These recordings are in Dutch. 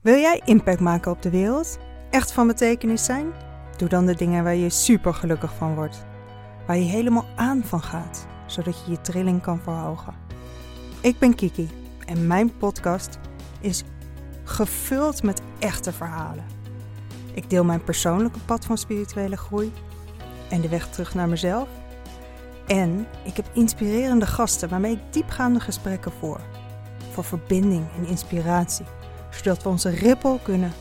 Wil jij impact maken op de wereld? Echt van betekenis zijn? Doe dan de dingen waar je super gelukkig van wordt. Waar je helemaal aan van gaat, zodat je je trilling kan verhogen. Ik ben Kiki en mijn podcast is gevuld met echte verhalen. Ik deel mijn persoonlijke pad van spirituele groei en de weg terug naar mezelf. En ik heb inspirerende gasten waarmee ik diepgaande gesprekken voer. Voor verbinding en inspiratie, zodat we onze rippel kunnen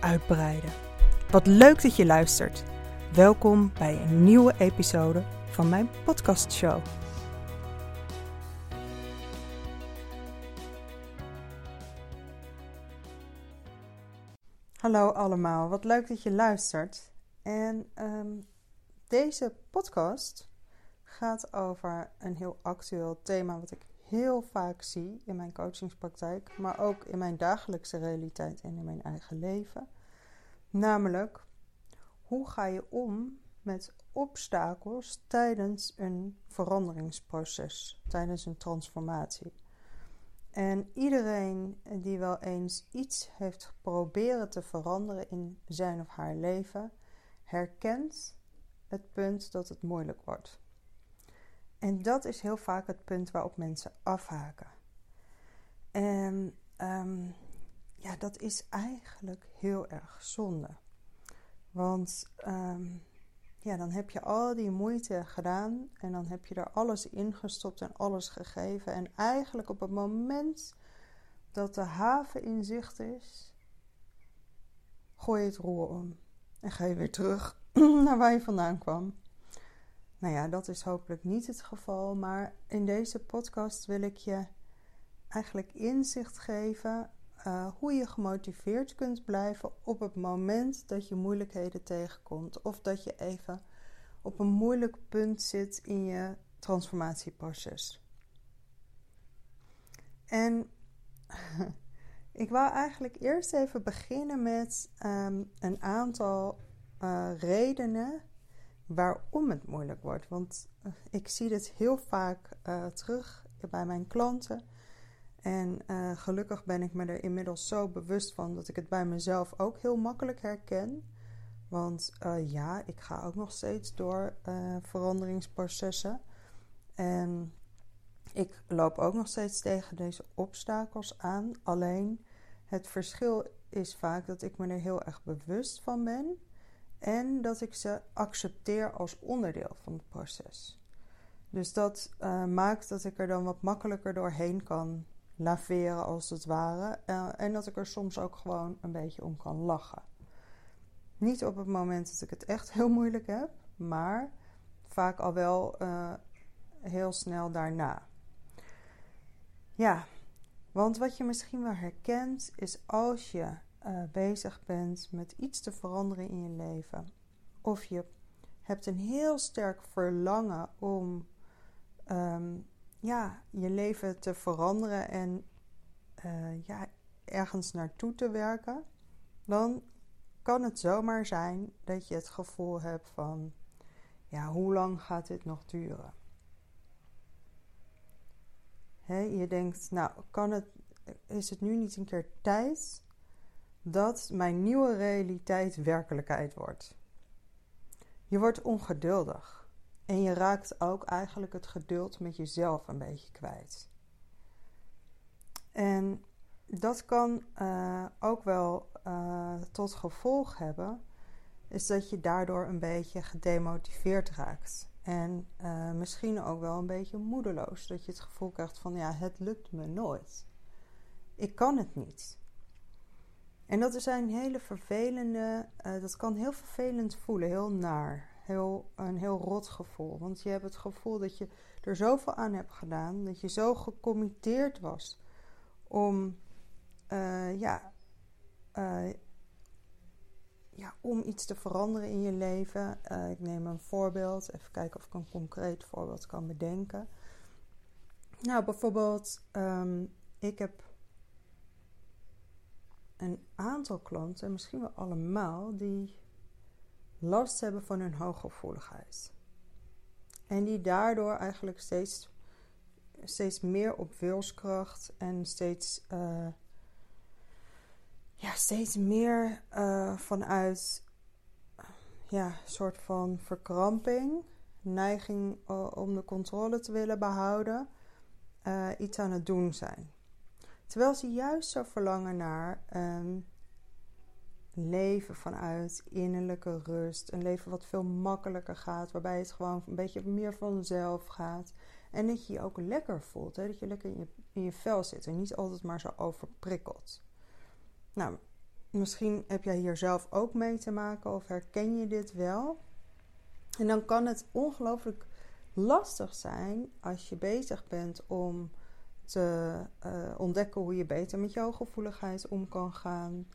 uitbreiden. Wat leuk dat je luistert. Welkom bij een nieuwe episode van mijn podcastshow. Hallo allemaal, wat leuk dat je luistert. En ehm, deze podcast gaat over een heel actueel thema wat ik heel vaak zie in mijn coachingspraktijk, maar ook in mijn dagelijkse realiteit en in mijn eigen leven. Namelijk, hoe ga je om met obstakels tijdens een veranderingsproces, tijdens een transformatie? En iedereen die wel eens iets heeft geprobeerd te veranderen in zijn of haar leven, herkent het punt dat het moeilijk wordt. En dat is heel vaak het punt waarop mensen afhaken. En ehm, ja, dat is eigenlijk heel erg zonde. Want ehm, ja, dan heb je al die moeite gedaan en dan heb je er alles in gestopt en alles gegeven. En eigenlijk op het moment dat de haven in zicht is, gooi je het roer om en ga je weer terug naar waar je vandaan kwam. Nou ja, dat is hopelijk niet het geval, maar in deze podcast wil ik je eigenlijk inzicht geven uh, hoe je gemotiveerd kunt blijven op het moment dat je moeilijkheden tegenkomt of dat je even op een moeilijk punt zit in je transformatieproces. En ik wou eigenlijk eerst even beginnen met um, een aantal uh, redenen waarom het moeilijk wordt. Want uh, ik zie dit heel vaak uh, terug bij mijn klanten. En uh, gelukkig ben ik me er inmiddels zo bewust van dat ik het bij mezelf ook heel makkelijk herken. Want ja, ik ga ook nog steeds door veranderingsprocessen. En ik loop ook nog steeds tegen deze obstakels aan. Alleen het verschil is vaak dat ik me er heel erg bewust van ben. En dat ik ze accepteer als onderdeel van het proces. Dus dat maakt dat ik er dan wat makkelijker doorheen kan laveren als het ware. Uh, en dat ik er soms ook gewoon een beetje om kan lachen. Niet op het moment dat ik het echt heel moeilijk heb, maar vaak al wel uh, heel snel daarna. Ja, want wat je misschien wel herkent is als je uh, bezig bent met iets te veranderen in je leven, of je hebt een heel sterk verlangen om um, ja, je leven te veranderen en uh, ja, ergens naartoe te werken, dan kan het zomaar zijn dat je het gevoel hebt van, ja, hoe lang gaat dit nog duren? Je denkt, nou, kan het, is het nu niet een keer tijd dat mijn nieuwe realiteit werkelijkheid wordt? Je wordt ongeduldig. En je raakt ook eigenlijk het geduld met jezelf een beetje kwijt. En dat kan uh, ook wel uh, tot gevolg hebben, is dat je daardoor een beetje gedemotiveerd raakt. En uh, misschien ook wel een beetje moedeloos. Dat je het gevoel krijgt van ja, het lukt me nooit. Ik kan het niet. En dat is een hele vervelende, dat kan heel vervelend voelen, heel naar heel, een heel rot gevoel. Want je hebt het gevoel dat je er zoveel aan hebt gedaan, dat je zo gecommitteerd was om, uh, ja, uh, ja, om iets te veranderen in je leven. Ik neem een voorbeeld, even kijken of ik een concreet voorbeeld kan bedenken. Nou, bijvoorbeeld, um, ik heb een aantal klanten, misschien wel allemaal, die last hebben van hun hooggevoeligheid. En die daardoor eigenlijk steeds, steeds meer op wilskracht en steeds uh, ja, steeds meer uh, vanuit ja, soort van verkramping, neiging om de controle te willen behouden, iets aan het doen zijn. Terwijl ze juist zo verlangen naar een leven vanuit innerlijke rust. Een leven wat veel makkelijker gaat, waarbij het gewoon een beetje meer vanzelf gaat. En dat je je ook lekker voelt, hè? dat je lekker in je, in je vel zit en niet altijd maar zo overprikkeld. Nou, misschien heb jij hier zelf ook mee te maken of herken je dit wel. En dan kan het ongelooflijk lastig zijn als je bezig bent om te uh, ontdekken hoe je beter met jouw gevoeligheid om kan gaan.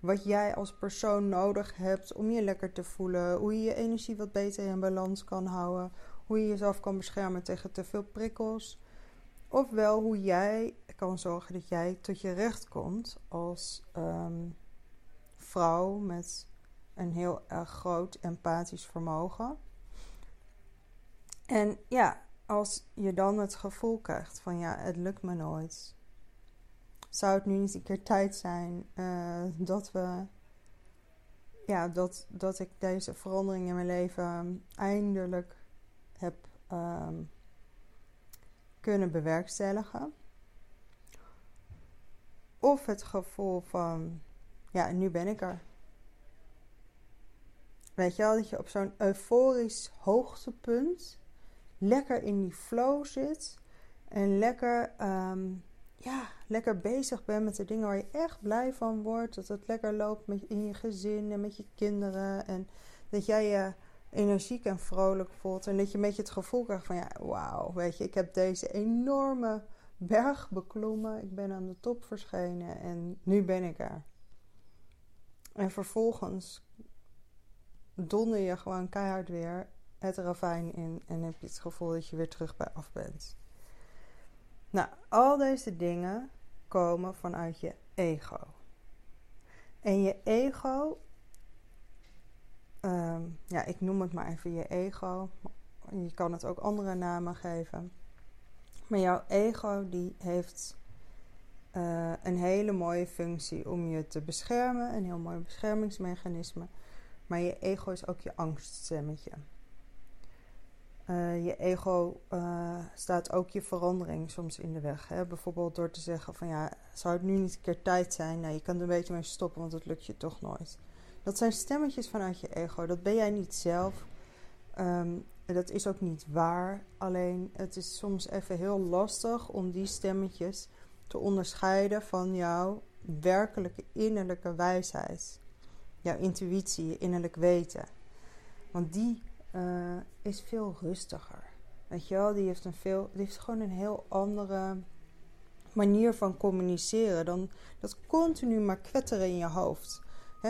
Wat jij als persoon nodig hebt om je lekker te voelen. Hoe je je energie wat beter in balans kan houden. Hoe je jezelf kan beschermen tegen te veel prikkels. Ofwel hoe jij kan zorgen dat jij tot je recht komt als um, vrouw met een heel erg groot empathisch vermogen. En ja, als je dan het gevoel krijgt van ja, het lukt me nooit. Zou het nu niet een keer tijd zijn uh, dat we. Ja, dat, dat ik deze verandering in mijn leven eindelijk heb um, kunnen bewerkstelligen. Of het gevoel van, ja, nu ben ik er. Weet je wel, dat je op zo'n euforisch hoogtepunt lekker in die flow zit en lekker, um, ja, lekker bezig bent met de dingen waar je echt blij van wordt. Dat het lekker loopt met, in je gezin en met je kinderen. En dat jij je energiek en vrolijk voelt. En dat je een beetje het gevoel krijgt van ja, wauw, weet je, ik heb deze enorme berg beklommen. Ik ben aan de top verschenen en nu ben ik er. En vervolgens donder je gewoon keihard weer het ravijn in en heb je het gevoel dat je weer terug bij af bent. Nou, al deze dingen komen vanuit je ego. En je ego, ehm, ja, ik noem het maar even je ego. Je kan het ook andere namen geven. Maar jouw ego die heeft uh, een hele mooie functie om je te beschermen, een heel mooi beschermingsmechanisme. Maar je ego is ook je angststemmetje. Uh, je ego uh, staat ook je verandering soms in de weg. Hè? Bijvoorbeeld door te zeggen van ja, zou het nu niet een keer tijd zijn? Nou, je kan er een beetje mee stoppen, want het lukt je toch nooit. Dat zijn stemmetjes vanuit je ego. Dat ben jij niet zelf. Um, dat is ook niet waar. Alleen het is soms even heel lastig om die stemmetjes te onderscheiden van jouw werkelijke innerlijke wijsheid. Jouw intuïtie, je innerlijk weten. Want die uh, is veel rustiger. Weet je wel, die heeft, een veel, die heeft gewoon een heel andere manier van communiceren dan dat continu maar kwetteren in je hoofd.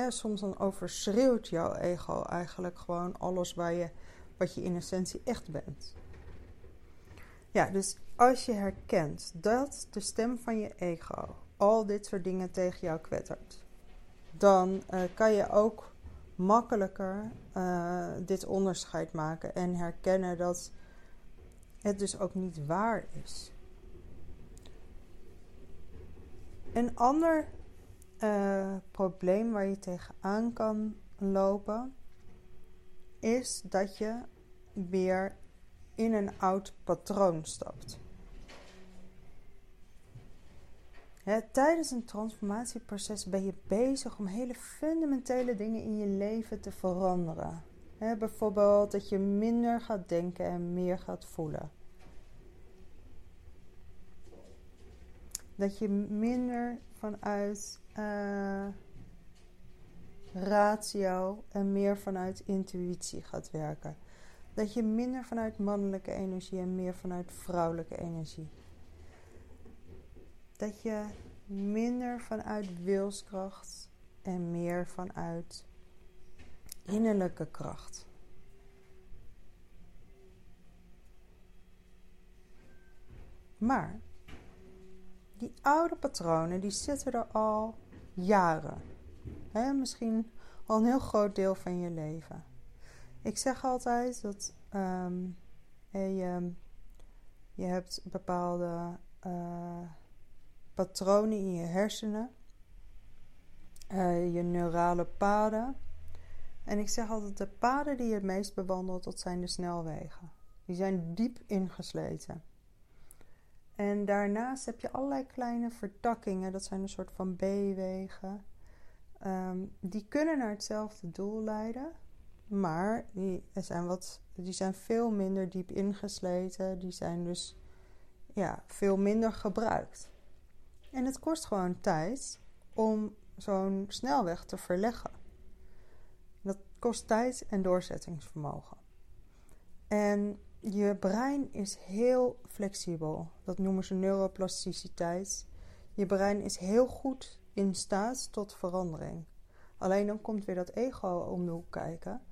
Soms dan overschreeuwt jouw ego eigenlijk gewoon alles waar je, wat je in essentie echt bent. Ja, dus als je herkent dat de stem van je ego al dit soort dingen tegen jou kwettert, dan uh, kan je ook makkelijker uh, dit onderscheid maken en herkennen dat het dus ook niet waar is. Een ander uh, probleem waar je tegenaan kan lopen is dat je weer in een oud patroon stapt. Tijdens een transformatieproces ben je bezig om hele fundamentele dingen in je leven te veranderen. bijvoorbeeld dat je minder gaat denken en meer gaat voelen. Dat je minder vanuit uh, ratio en meer vanuit intuïtie gaat werken. Dat je minder vanuit mannelijke energie en meer vanuit vrouwelijke energie dat je minder vanuit wilskracht en meer vanuit innerlijke kracht. Maar die oude patronen die zitten er al jaren. Hè, misschien al een heel groot deel van je leven. Ik zeg altijd dat um, je, je hebt bepaalde uh, patronen in je hersenen. je neurale paden. En ik zeg altijd: de paden die je het meest bewandelt, dat zijn de snelwegen. Die zijn diep ingesleten. En daarnaast heb je allerlei kleine vertakkingen, dat zijn een soort van B-wegen. Ehm, die kunnen naar hetzelfde doel leiden, maar die zijn, wat, die zijn veel minder diep ingesleten. Die zijn dus ja, veel minder gebruikt. En het kost gewoon tijd om zo'n snelweg te verleggen. Dat kost tijd en doorzettingsvermogen. En je brein is heel flexibel. Dat noemen ze neuroplasticiteit. Je brein is heel goed in staat tot verandering. Alleen dan komt weer dat ego om de hoek kijken.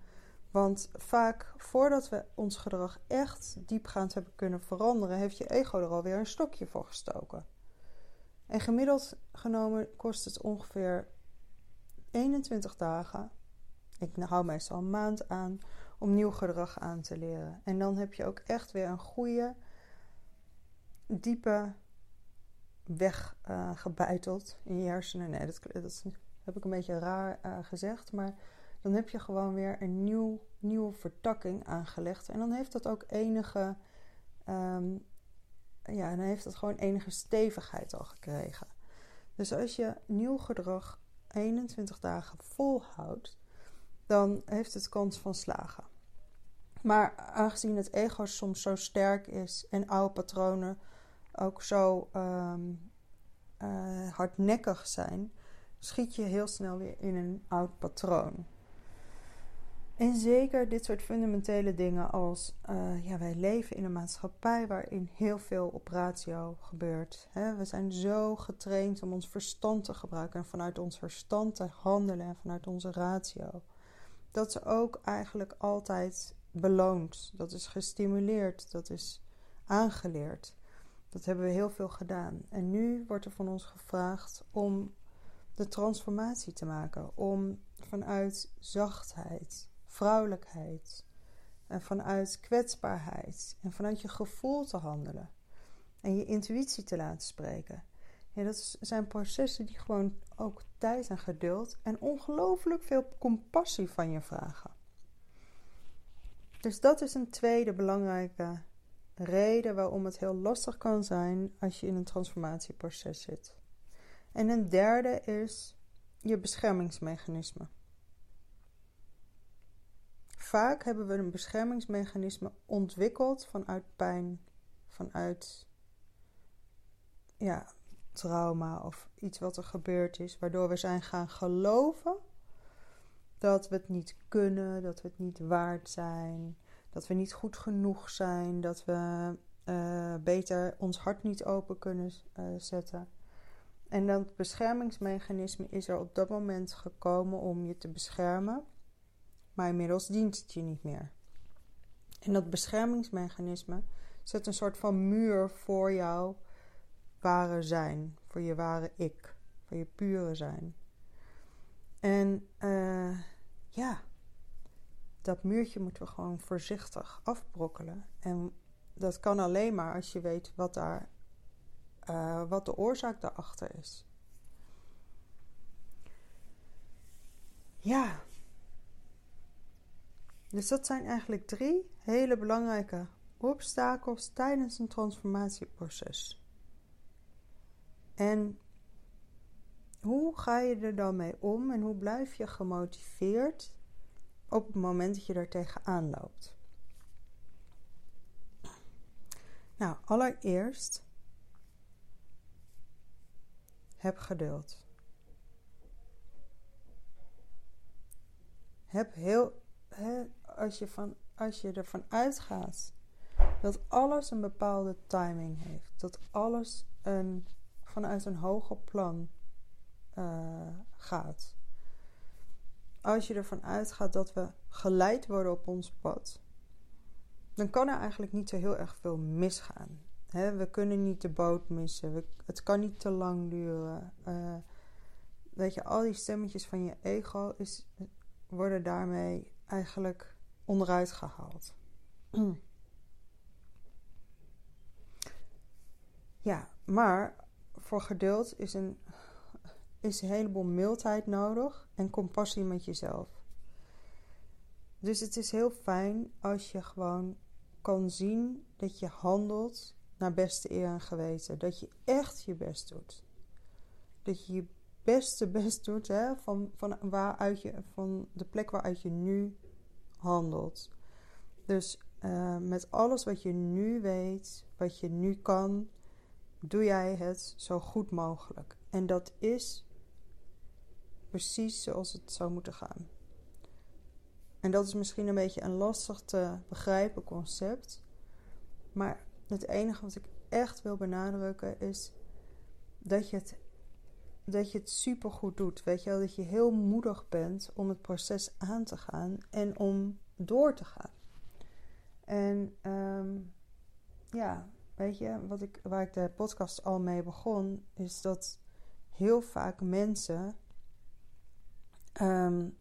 Want vaak voordat we ons gedrag echt diepgaand hebben kunnen veranderen, heeft je ego er alweer een stokje voor gestoken. En gemiddeld genomen kost het ongeveer 21 dagen. Ik hou meestal een maand aan om nieuw gedrag aan te leren. En dan heb je ook echt weer een goede, diepe weg uh, gebeiteld in je hersenen. Nee, dat, dat, heb ik een beetje raar uh, gezegd. Maar dan heb je gewoon weer een nieuw, nieuwe vertakking aangelegd. En dan heeft dat ook enige. Um, ja, dan heeft dat gewoon enige stevigheid al gekregen. Dus als je nieuw gedrag 21 dagen volhoudt, dan heeft het kans van slagen. Maar aangezien het ego soms zo sterk is en oude patronen ook zo um, uh, hardnekkig zijn, schiet je heel snel weer in een oud patroon. En zeker dit soort fundamentele dingen als uh, ja, wij leven in een maatschappij waarin heel veel op ratio gebeurt. Hè? We zijn zo getraind om ons verstand te gebruiken en vanuit ons verstand te handelen en vanuit onze ratio. Dat ze ook eigenlijk altijd beloond, dat is gestimuleerd, dat is aangeleerd. Dat hebben we heel veel gedaan. En nu wordt er van ons gevraagd om de transformatie te maken, om vanuit zachtheid, vrouwelijkheid en vanuit kwetsbaarheid en vanuit je gevoel te handelen en je intuïtie te laten spreken. Ja, dat zijn processen die gewoon ook tijd en geduld en ongelooflijk veel compassie van je vragen. Dus dat is een tweede belangrijke reden waarom het heel lastig kan zijn als je in een transformatieproces zit. En een derde is je beschermingsmechanisme. Vaak hebben we een beschermingsmechanisme ontwikkeld vanuit pijn, vanuit ja, trauma of iets wat er gebeurd is, waardoor we zijn gaan geloven dat we het niet kunnen, dat we het niet waard zijn, dat we niet goed genoeg zijn, dat we uh, beter ons hart niet open kunnen uh, zetten. En dat beschermingsmechanisme is er op dat moment gekomen om je te beschermen, maar inmiddels dient het je niet meer. En dat beschermingsmechanisme zet een soort van muur voor jouw ware zijn, voor je ware ik, voor je pure zijn. En uh, ja, dat muurtje moeten we gewoon voorzichtig afbrokkelen. En dat kan alleen maar als je weet wat, daar, uh, wat de oorzaak daarachter is. Ja. Dus dat zijn eigenlijk drie hele belangrijke obstakels tijdens een transformatieproces. En hoe ga je er dan mee om en hoe blijf je gemotiveerd op het moment dat je er tegenaan loopt? Nou, allereerst heb geduld. Heb heel, als, je van, als je ervan uitgaat dat alles een bepaalde timing heeft, dat alles een, vanuit een hoger plan uh, gaat. Als je ervan uitgaat dat we geleid worden op ons pad, dan kan er eigenlijk niet zo heel erg veel misgaan. we kunnen niet de boot missen. Het kan niet te lang duren. Uh, weet je, al die stemmetjes van je ego is, worden daarmee eigenlijk onderuit gehaald. ja, maar voor geduld is een is heleboel mildheid nodig en compassie met jezelf. Dus het is heel fijn als je gewoon kan zien dat je handelt naar beste eer en geweten. Dat je echt je best doet. Dat je je beste best doet hè, van, van, waaruit je, van de plek waaruit je nu handelt. Dus uh, met alles wat je nu weet, wat je nu kan, doe jij het zo goed mogelijk. En dat is precies zoals het zou moeten gaan. En dat is misschien een beetje een lastig te begrijpen concept. Maar het enige wat ik echt wil benadrukken is dat je het, dat je het supergoed doet. Weet je wel, dat je heel moedig bent om het proces aan te gaan en om door te gaan. En um, ja, weet je, wat ik, waar ik de podcast al mee begon, is dat heel vaak mensen, um,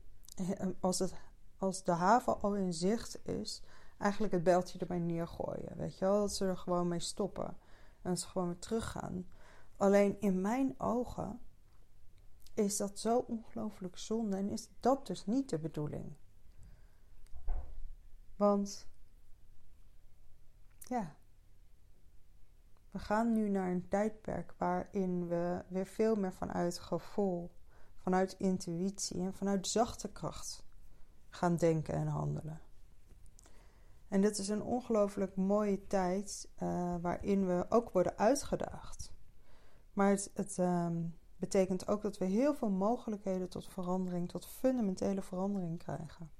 als, het, als de haven al in zicht is, eigenlijk het beltje erbij neergooien. Weet je wel, dat ze er gewoon mee stoppen en ze gewoon weer teruggaan. Alleen in mijn ogen is dat zo ongelooflijk zonde en is dat dus niet de bedoeling. Want ja, we gaan nu naar een tijdperk waarin we weer veel meer vanuit gevoel, vanuit intuïtie en vanuit zachte kracht gaan denken en handelen. En dit is een ongelooflijk mooie tijd uh, waarin we ook worden uitgedaagd. Maar het, het um, betekent ook dat we heel veel mogelijkheden tot verandering, tot fundamentele verandering krijgen.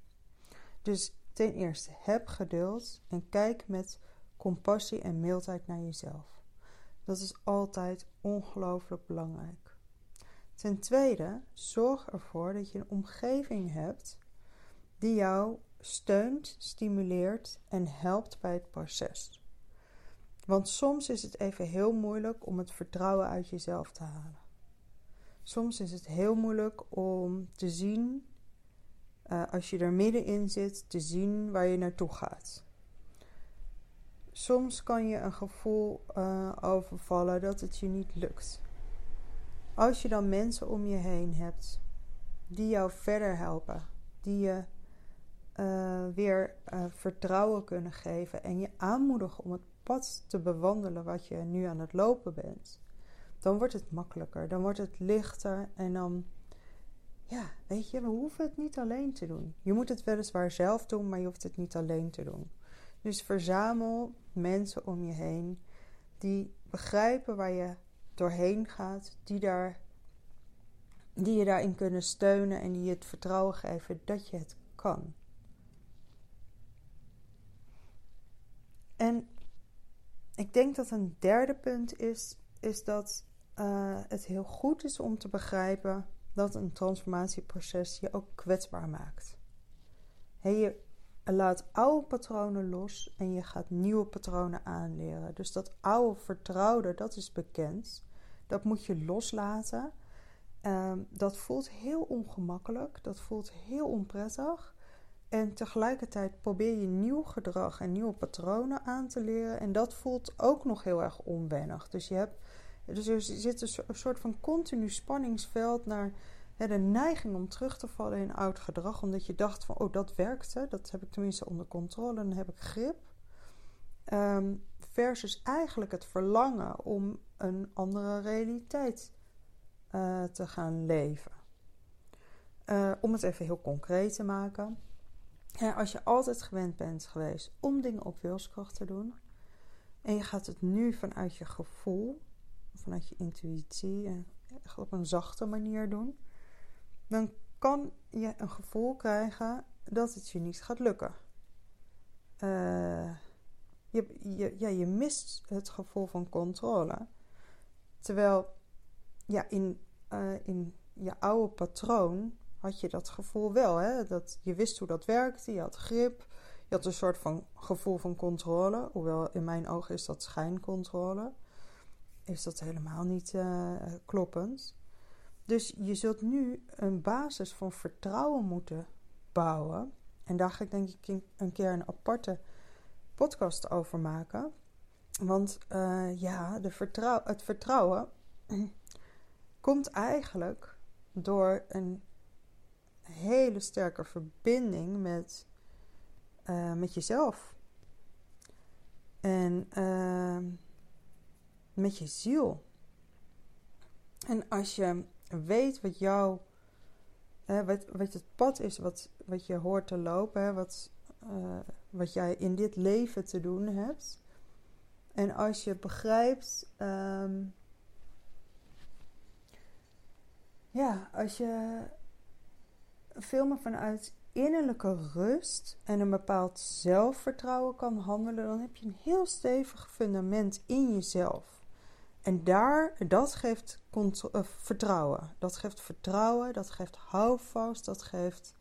Dus ten eerste, heb geduld en kijk met compassie en mildheid naar jezelf. Dat is altijd ongelooflijk belangrijk. Ten tweede, zorg ervoor dat je een omgeving hebt die jou steunt, stimuleert en helpt bij het proces. Want soms is het even heel moeilijk om het vertrouwen uit jezelf te halen. Soms is het heel moeilijk om te zien, uh, als je er middenin zit, te zien waar je naartoe gaat. Soms kan je een gevoel uh, overvallen dat het je niet lukt. Als je dan mensen om je heen hebt die jou verder helpen, die je uh, weer vertrouwen kunnen geven en je aanmoedigen om het pad te bewandelen wat je nu aan het lopen bent, dan wordt het makkelijker, dan wordt het lichter en dan, ja, weet je, we hoeven het niet alleen te doen. Je moet het weliswaar zelf doen, maar je hoeft het niet alleen te doen. Dus verzamel mensen om je heen die begrijpen waar je doorheen gaat, die, daar, die je daarin kunnen steunen en die je het vertrouwen geven dat je het kan. En ik denk dat een derde punt is, is dat uh, het heel goed is om te begrijpen dat een transformatieproces je ook kwetsbaar maakt. Je laat oude patronen los en je gaat nieuwe patronen aanleren. Dus dat oude vertrouwde, dat is bekend. Dat moet je loslaten. Um, dat voelt heel ongemakkelijk, dat voelt heel onprettig. En tegelijkertijd probeer je nieuw gedrag en nieuwe patronen aan te leren. En dat voelt ook nog heel erg onwennig. Dus, je hebt, dus er zit een soort van continu spanningsveld naar de neiging om terug te vallen in oud gedrag. Omdat je dacht van, oh dat werkte. Dat heb ik tenminste onder controle dan heb ik grip. Um, versus eigenlijk het verlangen om een andere realiteit uh, te gaan leven. Uh, om het even heel concreet te maken als je altijd gewend bent geweest om dingen op wilskracht te doen. En je gaat het nu vanuit je gevoel, vanuit je intuïtie en op een zachte manier doen. Dan kan je een gevoel krijgen dat het je niet gaat lukken. Uh, je, je, ja, je mist het gevoel van controle. Terwijl ja, in, uh, in je oude patroon had je dat gevoel wel. Hè? Dat je wist hoe dat werkte, je had grip, je had een soort van gevoel van controle. Hoewel in mijn ogen is dat schijncontrole. Is dat helemaal niet uh, kloppend. Dus je zult nu een basis van vertrouwen moeten bouwen. En daar ga ik denk ik een keer een aparte podcast over maken. Want uh, ja, de het vertrouwen komt eigenlijk door een hele sterke verbinding met, uh, met jezelf. En uh, met je ziel. En als je weet wat jouw, wat, wat het pad is, wat, wat je hoort te lopen, hè, wat, uh, wat jij in dit leven te doen hebt. En als je begrijpt, um, ja, als je veel meer vanuit innerlijke rust en een bepaald zelfvertrouwen kan handelen, dan heb je een heel stevig fundament in jezelf. En daar, dat geeft uh, vertrouwen. Dat geeft vertrouwen, dat geeft houvast, dat geeft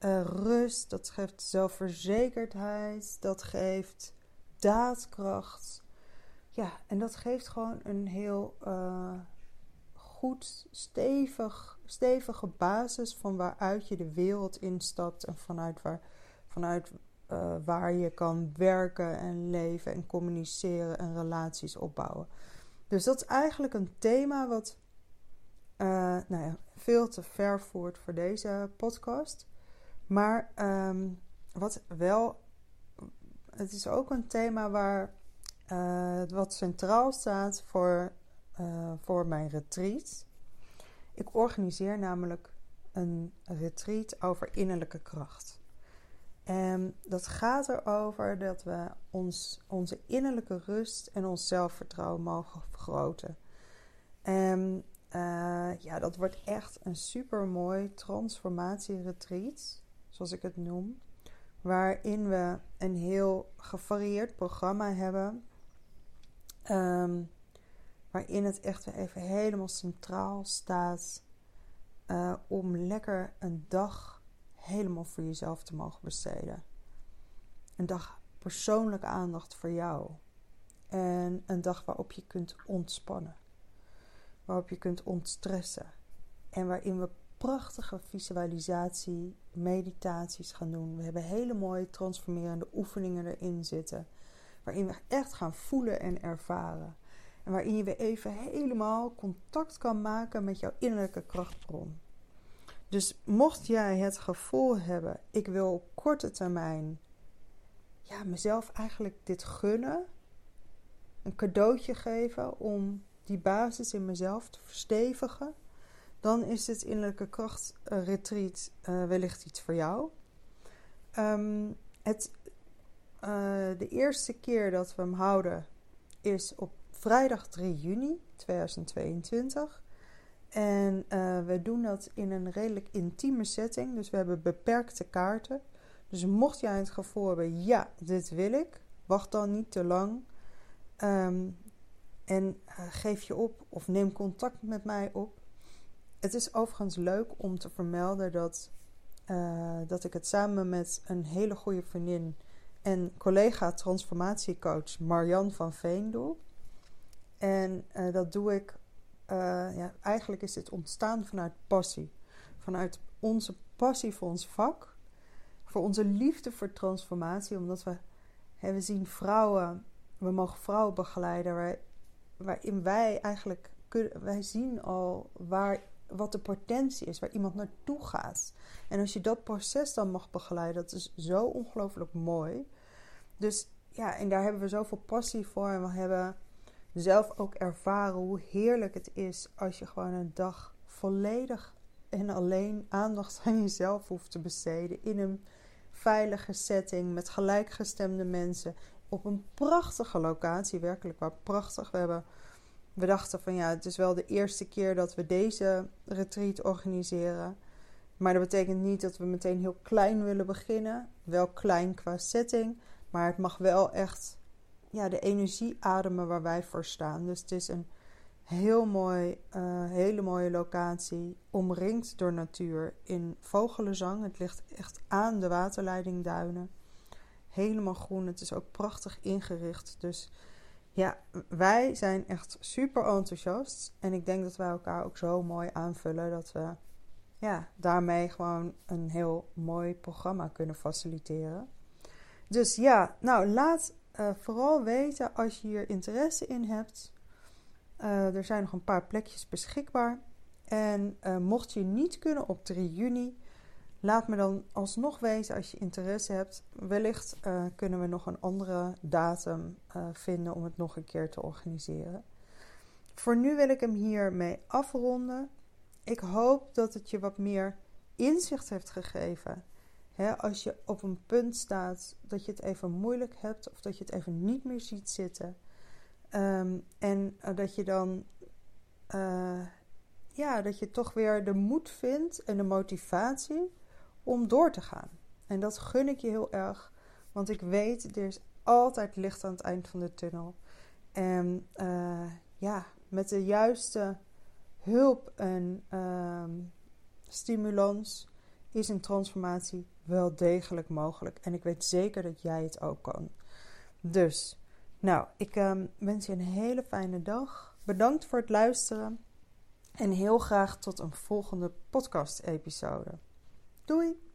uh, rust, dat geeft zelfverzekerdheid, dat geeft daadkracht. Ja, en dat geeft gewoon een heel uh, goed, stevig, stevige basis van waaruit je de wereld instapt en vanuit waar, vanuit, waar je kan werken en leven en communiceren en relaties opbouwen. Dus dat is eigenlijk een thema wat uh, nou ja, veel te ver voert voor deze podcast. Maar um, wat wel, het is ook een thema waar uh, wat centraal staat voor uh, voor mijn retreat. Ik organiseer namelijk een retreat over innerlijke kracht. En dat gaat erover dat we ons, onze innerlijke rust en ons zelfvertrouwen mogen vergroten. En uh, ja, dat wordt echt een super mooi transformatieretreat, zoals ik het noem. Waarin we een heel gevarieerd programma hebben. Um, waarin het echt weer even helemaal centraal staat uh, om lekker een dag helemaal voor jezelf te mogen besteden. Een dag persoonlijke aandacht voor jou. En een dag waarop je kunt ontspannen. Waarop je kunt ontstressen. En waarin we prachtige visualisatie, meditaties gaan doen. We hebben hele mooie transformerende oefeningen erin zitten. Waarin we echt gaan voelen en ervaren. En waarin je weer even helemaal contact kan maken met jouw innerlijke krachtbron. Dus mocht jij het gevoel hebben, ik wil op korte termijn ja, mezelf eigenlijk dit gunnen, een cadeautje geven om die basis in mezelf te verstevigen, dan is dit innerlijke kracht uh, retreat uh, wellicht iets voor jou. Um, het, uh, de eerste keer dat we hem houden is op vrijdag 3 juni 2022. En uh, we doen dat in een redelijk intieme setting. Dus we hebben beperkte kaarten. Dus mocht jij het gevoel hebben, ja, dit wil ik, wacht dan niet te lang. Um, en uh, geef je op of neem contact met mij op. Het is overigens leuk om te vermelden dat, uh, dat ik het samen met een hele goede vriendin en collega transformatiecoach Marian van Veen doe. En dat doe ik, uh, ja, eigenlijk is dit ontstaan vanuit passie. Vanuit onze passie voor ons vak, voor onze liefde voor transformatie, omdat we, we zien vrouwen, we mogen vrouwen begeleiden waar, waarin wij eigenlijk kunnen, wij zien al waar, wat de potentie is, waar iemand naartoe gaat. En als je dat proces dan mag begeleiden, dat is zo ongelooflijk mooi. Dus ja, en daar hebben we zoveel passie voor en we hebben zelf ook ervaren hoe heerlijk het is als je gewoon een dag volledig en alleen aandacht aan jezelf hoeft te besteden. In een veilige setting met gelijkgestemde mensen. Op een prachtige locatie, werkelijk waar prachtig. We, hebben, we dachten van ja, het is wel de eerste keer dat we deze retreat organiseren. Maar dat betekent niet dat we meteen heel klein willen beginnen. Wel klein qua setting, maar het mag wel echt ja, de energie ademen waar wij voor staan. Dus het is een heel mooi, uh, hele mooie locatie, omringd door natuur in vogelenzang. Het ligt echt aan de waterleidingduinen. Helemaal groen, het is ook prachtig ingericht. Dus ja, wij zijn echt super enthousiast. En ik denk dat wij elkaar ook zo mooi aanvullen dat we ja, daarmee gewoon een heel mooi programma kunnen faciliteren. Dus ja, nou laat uh, vooral weten als je hier interesse in hebt. Uh, er zijn nog een paar plekjes beschikbaar. En uh, mocht je niet kunnen op 3 juni, laat me dan alsnog weten als je interesse hebt. Wellicht kunnen we nog een andere datum vinden om het nog een keer te organiseren. Voor nu wil ik hem hiermee afronden. Ik hoop dat het je wat meer inzicht heeft gegeven. Als je op een punt staat dat je het even moeilijk hebt of dat je het even niet meer ziet zitten. Ehm, en uh, dat je dan, uh, ja, dat je toch weer de moed vindt en de motivatie om door te gaan. En dat gun ik je heel erg, want ik weet, er is altijd licht aan het eind van de tunnel. En uh, ja, met de juiste hulp en um, stimulans is een transformatie wel degelijk mogelijk. En ik weet zeker dat jij het ook kan. Dus, nou, ik um, wens je een hele fijne dag. Bedankt voor het luisteren. En heel graag tot een volgende podcast-episode. Doei!